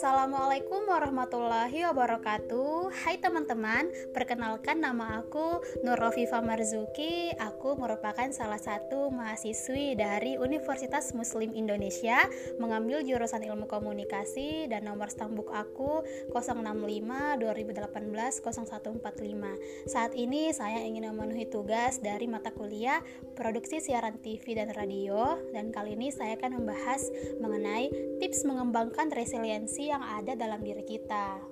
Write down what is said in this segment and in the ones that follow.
Assalamualaikum warahmatullahi wabarakatuh. Hai teman-teman, perkenalkan nama aku Nur Rofifa Marzuki. Aku merupakan salah satu mahasiswi dari Universitas Muslim Indonesia Mengambil jurusan ilmu komunikasi dan nomor stambuk aku 065 2018 0145 Saat ini saya ingin memenuhi tugas dari mata kuliah Produksi Siaran TV dan Radio Dan kali ini saya akan membahas mengenai tips mengembangkan resiliensi yang ada dalam diri kita.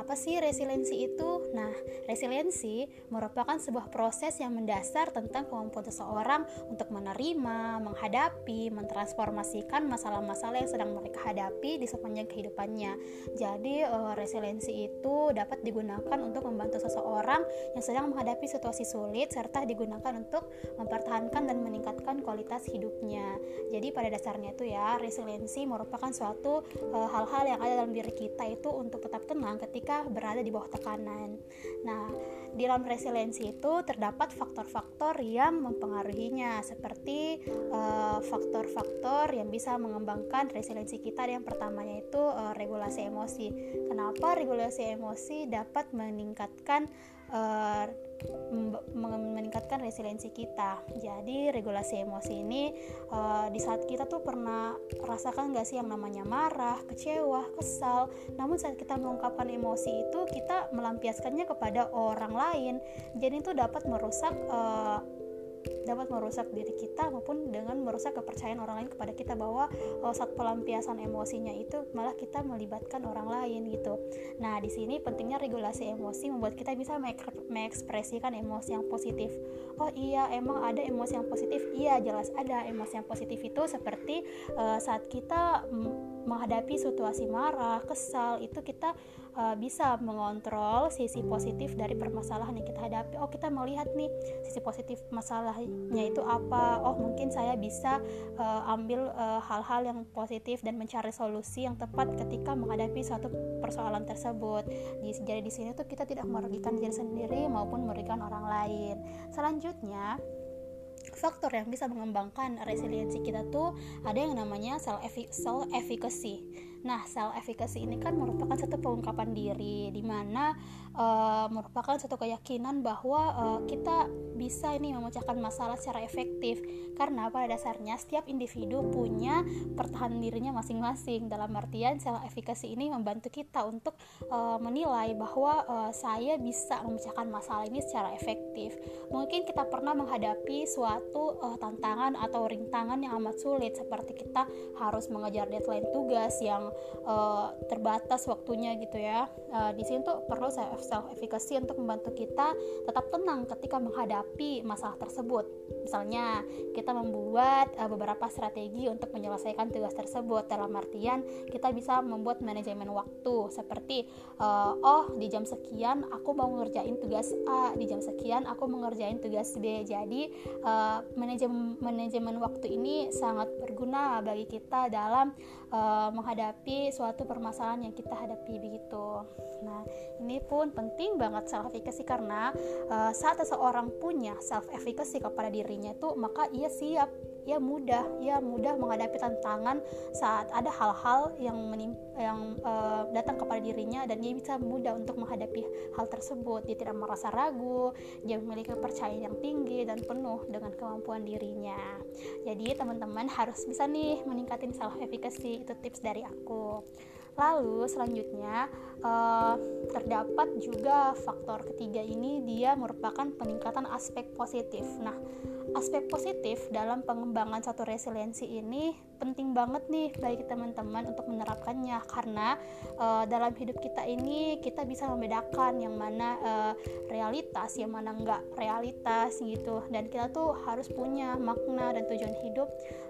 Apa sih resiliensi itu? Nah, resiliensi merupakan sebuah proses yang mendasar tentang kemampuan seseorang untuk menerima, menghadapi, mentransformasikan masalah-masalah yang sedang mereka hadapi di sepanjang kehidupannya. Jadi, uh, resiliensi itu dapat digunakan untuk membantu seseorang yang sedang menghadapi situasi sulit serta digunakan untuk mempertahankan dan meningkatkan kualitas hidupnya. Jadi, pada dasarnya itu ya, resiliensi merupakan suatu eh, hal-hal yang ada dalam diri kita itu untuk tetap tenang ketika ketika berada di bawah tekanan. Nah, di dalam resiliensi itu terdapat faktor-faktor yang mempengaruhinya seperti eh, faktor-faktor uh, yang bisa mengembangkan resiliensi kita. Yang pertamanya itu uh, regulasi emosi. Kenapa regulasi emosi dapat meningkatkan uh, meningkatkan resiliensi kita. Jadi regulasi emosi ini uh, di saat kita tuh pernah rasakan gak sih yang namanya marah, kecewa, kesal. Namun saat kita mengungkapkan emosi itu kita melampiaskannya kepada orang lain. Jadi itu dapat merusak uh, dapat merusak diri kita maupun dengan merusak kepercayaan orang lain kepada kita bahwa oh, saat pelampiasan emosinya itu malah kita melibatkan orang lain gitu. Nah, di sini pentingnya regulasi emosi membuat kita bisa mengekspresikan emosi yang positif. Oh iya, emang ada emosi yang positif. Iya, jelas ada emosi yang positif itu seperti uh, saat kita menghadapi situasi marah, kesal, itu kita uh, bisa mengontrol sisi positif dari permasalahan yang kita hadapi. Oh, kita melihat nih sisi positif masalahnya itu apa? Oh, mungkin saya bisa uh, ambil eh, hal-hal uh, yang positif dan mencari solusi yang tepat ketika menghadapi suatu persoalan tersebut. Di, jadi di sini tuh kita tidak merugikan diri sendiri maupun merugikan orang lain. Selanjutnya, faktor yang bisa mengembangkan resiliensi kita tuh ada yang namanya self efficacy. Nah, self efficacy ini kan merupakan satu pengungkapan diri di mana uh, merupakan satu keyakinan bahwa uh, kita bisa ini memecahkan masalah secara efektif karena pada dasarnya setiap individu punya pertahanan dirinya masing-masing. Dalam artian self efficacy ini membantu kita untuk uh, menilai bahwa uh, saya bisa memecahkan masalah ini secara efektif. Mungkin kita pernah menghadapi suatu uh, tantangan atau rintangan yang amat sulit seperti kita harus mengejar deadline tugas yang uh, terbatas waktunya gitu ya. Uh, di sini tuh perlu self efficacy untuk membantu kita tetap tenang ketika menghadapi masalah tersebut. Misalnya kita membuat uh, beberapa strategi untuk menyelesaikan tugas tersebut. Dalam artian kita bisa membuat manajemen waktu. Seperti uh, oh di jam sekian aku mau ngerjain tugas A di jam sekian aku mengerjain tugas B. Jadi uh, manajemen manajemen waktu ini sangat berguna bagi kita dalam uh, menghadapi suatu permasalahan yang kita hadapi begitu. Nah, ini pun penting banget self efficacy karena uh, saat seseorang punya self efficacy kepada dirinya itu maka ia siap ia mudah ia mudah menghadapi tantangan saat ada hal-hal yang menim yang uh, datang kepada dirinya dan dia bisa mudah untuk menghadapi hal tersebut. Dia tidak merasa ragu dia memiliki kepercayaan yang tinggi dan penuh dengan kemampuan dirinya. Jadi teman-teman harus bisa nih meningkatin self efficacy itu tips dari aku. Lalu selanjutnya uh, terdapat juga faktor ketiga ini dia merupakan peningkatan aspek positif. Nah, aspek positif dalam pengembangan satu resiliensi ini penting banget nih bagi teman-teman untuk menerapkannya. Karena uh, dalam hidup kita ini kita bisa membedakan yang mana uh, realitas yang mana enggak realitas gitu. Dan kita tuh harus punya makna dan tujuan hidup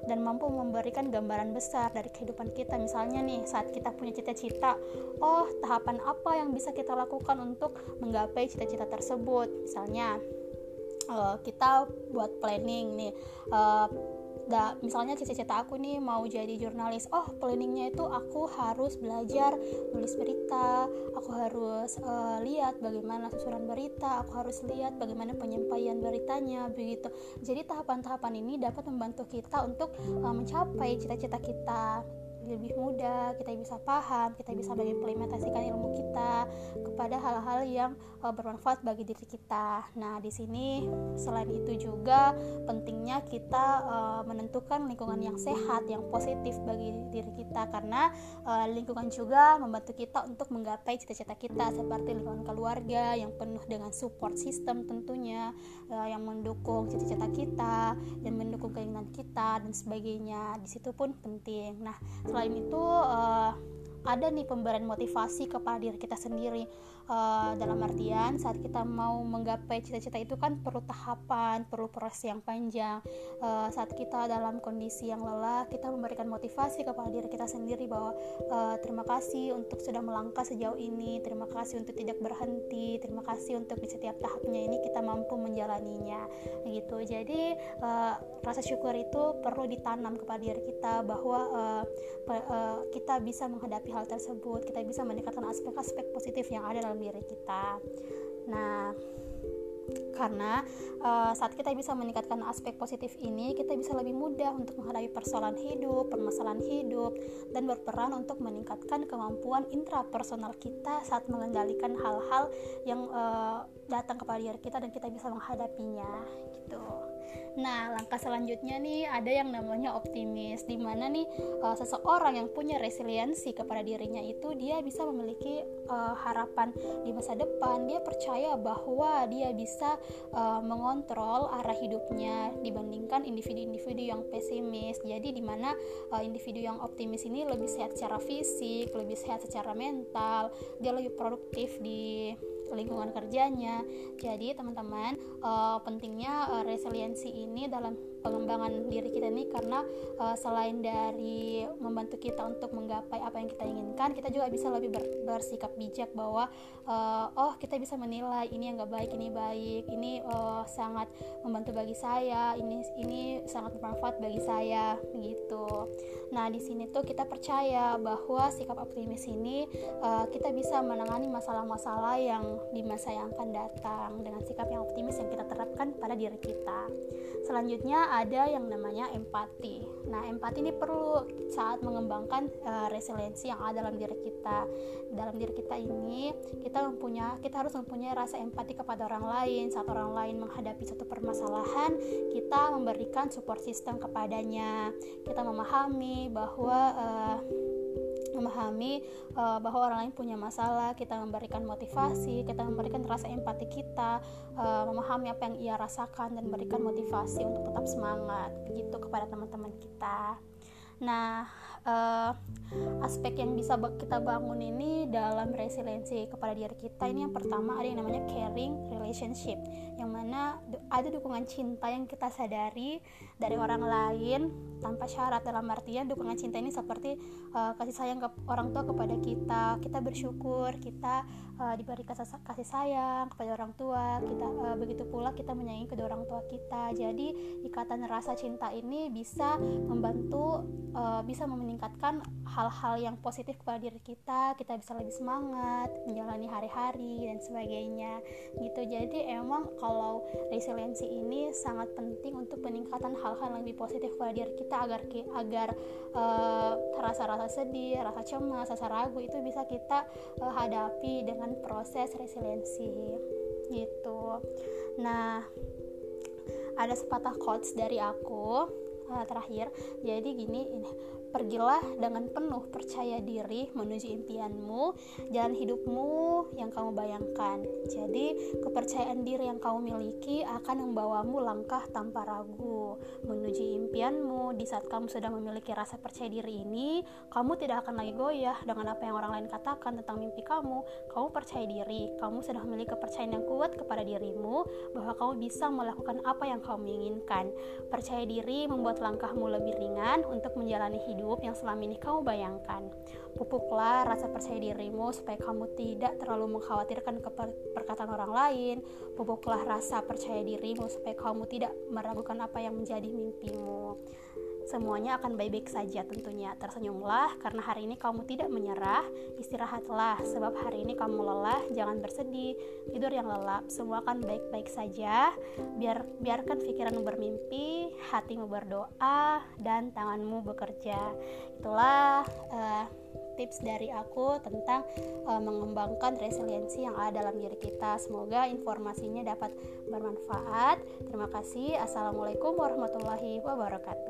dan mampu memberikan gambaran besar dari kehidupan kita. Misalnya nih saat kita punya cita-cita oh tahapan apa yang bisa kita lakukan untuk menggapai cita-cita tersebut? Misalnya uh, kita buat planning nih uh, da, misalnya cita-cita aku nih mau jadi jurnalis. Oh planningnya itu aku harus belajar nulis berita aku harus uh, lihat bagaimana susunan berita aku harus lihat bagaimana penyampaian beritanya begitu. Jadi tahapan-tahapan ini dapat membantu kita untuk uh, mencapai cita-cita kita lebih mudah kita bisa paham kita bisa mengimplementasikan ilmu kita kepada hal-hal yang uh, bermanfaat bagi diri kita. Nah di sini selain itu juga pentingnya kita uh, menentukan lingkungan yang sehat yang positif bagi diri kita. Karena uh, lingkungan juga membantu kita untuk menggapai cita-cita kita seperti lingkungan keluarga yang penuh dengan support system tentunya uh, yang mendukung cita-cita kita dan mendukung keinginan kita dan sebagainya. Di situ pun penting. Nah selain itu uh, ada nih pemberian motivasi kepada diri kita sendiri. Uh, dalam artian saat kita mau menggapai cita-cita itu kan perlu tahapan perlu proses yang panjang. Uh, saat kita dalam kondisi yang lelah kita memberikan motivasi kepada diri kita sendiri bahwa uh, terima kasih untuk sudah melangkah sejauh ini terima kasih untuk tidak berhenti terima kasih untuk di setiap tahapnya ini kita mampu menjalaninya gitu. Jadi uh, rasa syukur itu perlu ditanam kepada diri kita bahwa uh, uh, kita bisa menghadapi hal tersebut kita bisa meningkatkan aspek-aspek positif yang ada dalam diri kita. Nah karena uh, saat kita bisa meningkatkan aspek positif ini kita bisa lebih mudah untuk menghadapi persoalan hidup permasalahan hidup dan berperan untuk meningkatkan kemampuan intrapersonal kita saat mengendalikan hal-hal yang uh, datang kepada diri kita dan kita bisa menghadapinya gitu Nah, langkah selanjutnya nih ada yang namanya optimis, di mana nih uh, seseorang yang punya resiliensi kepada dirinya itu dia bisa memiliki uh, harapan di masa depan. Dia percaya bahwa dia bisa uh, mengontrol arah hidupnya dibandingkan individu-individu yang pesimis. Jadi di mana uh, individu yang optimis ini lebih sehat secara fisik, lebih sehat secara mental, dia lebih produktif di lingkungan kerjanya. Jadi teman-teman uh, pentingnya uh, resiliensi ini dalam pengembangan diri kita ini karena uh, selain dari membantu kita untuk menggapai apa yang kita inginkan, kita juga bisa lebih ber, bersikap bijak bahwa uh, oh kita bisa menilai ini yang gak baik, ini baik, ini uh, sangat membantu bagi saya, ini ini sangat bermanfaat bagi saya, begitu. Nah di sini tuh kita percaya bahwa sikap optimis ini uh, kita bisa menangani masalah-masalah yang di masa yang akan datang dengan sikap yang optimis yang kita terapkan pada diri kita. Selanjutnya ada yang namanya empati. Nah, empati ini perlu saat mengembangkan uh, resiliensi yang ada dalam diri kita. Dalam diri kita ini kita mempunyai kita harus mempunyai rasa empati kepada orang lain. Saat orang lain menghadapi satu permasalahan, kita memberikan support system kepadanya. Kita memahami bahwa uh, memahami uh, bahwa orang lain punya masalah, kita memberikan motivasi, kita memberikan rasa empati kita, uh, memahami apa yang ia rasakan dan memberikan motivasi untuk tetap semangat begitu kepada teman-teman kita. Nah, uh, aspek yang bisa kita bangun ini dalam resiliensi kepada diri kita ini yang pertama ada yang namanya caring relationship, yang mana ada dukungan cinta yang kita sadari dari orang lain tanpa syarat dalam artian dukungan cinta ini seperti uh, kasih sayang ke orang tua kepada kita, kita bersyukur, kita uh, diberi kasih, sayang kepada orang tua, kita uh, begitu pula kita menyayangi kedua orang tua kita. Jadi ikatan rasa cinta ini bisa membantu uh, bisa meningkatkan hal-hal yang positif kepada diri kita kita bisa lebih semangat menjalani hari-hari dan sebagainya gitu. Jadi emang kalau resiliensi ini sangat penting untuk peningkatan hal-hal yang lebih positif kepada diri kita agar agar uh, rasa-rasa sedih rasa cemas rasa ragu itu bisa kita uh, hadapi dengan proses resiliensi gitu. Nah ada sepatah quotes dari aku uh, terakhir. Jadi gini ini Pergilah dengan penuh percaya diri menuju impianmu, jalan hidupmu yang kamu bayangkan. Jadi, kepercayaan diri yang kamu miliki akan membawamu langkah tanpa ragu menuju impianmu. Di saat kamu sudah memiliki rasa percaya diri ini, kamu tidak akan lagi goyah dengan apa yang orang lain katakan tentang mimpi kamu. Kamu percaya diri, kamu sudah memiliki kepercayaan yang kuat kepada dirimu bahwa kamu bisa melakukan apa yang kamu inginkan. Percaya diri membuat langkahmu lebih ringan untuk menjalani hidup hidup yang selama ini kamu bayangkan. Pupuklah rasa percaya dirimu supaya kamu tidak terlalu mengkhawatirkan perkataan orang lain. Pupuklah rasa percaya dirimu supaya kamu tidak meragukan apa yang menjadi mimpimu. Semuanya akan baik-baik saja tentunya. Tersenyumlah karena hari ini kamu tidak menyerah, istirahatlah sebab hari ini kamu lelah, jangan bersedih, tidur yang lelap, semua akan baik-baik saja. Biar biarkan pikiranmu bermimpi, hatimu berdoa dan tanganmu bekerja. Itulah uh, tips dari aku tentang uh, mengembangkan resiliensi yang ada dalam diri kita. Semoga informasinya dapat bermanfaat. Terima kasih. Assalamualaikum warahmatullahi wabarakatuh.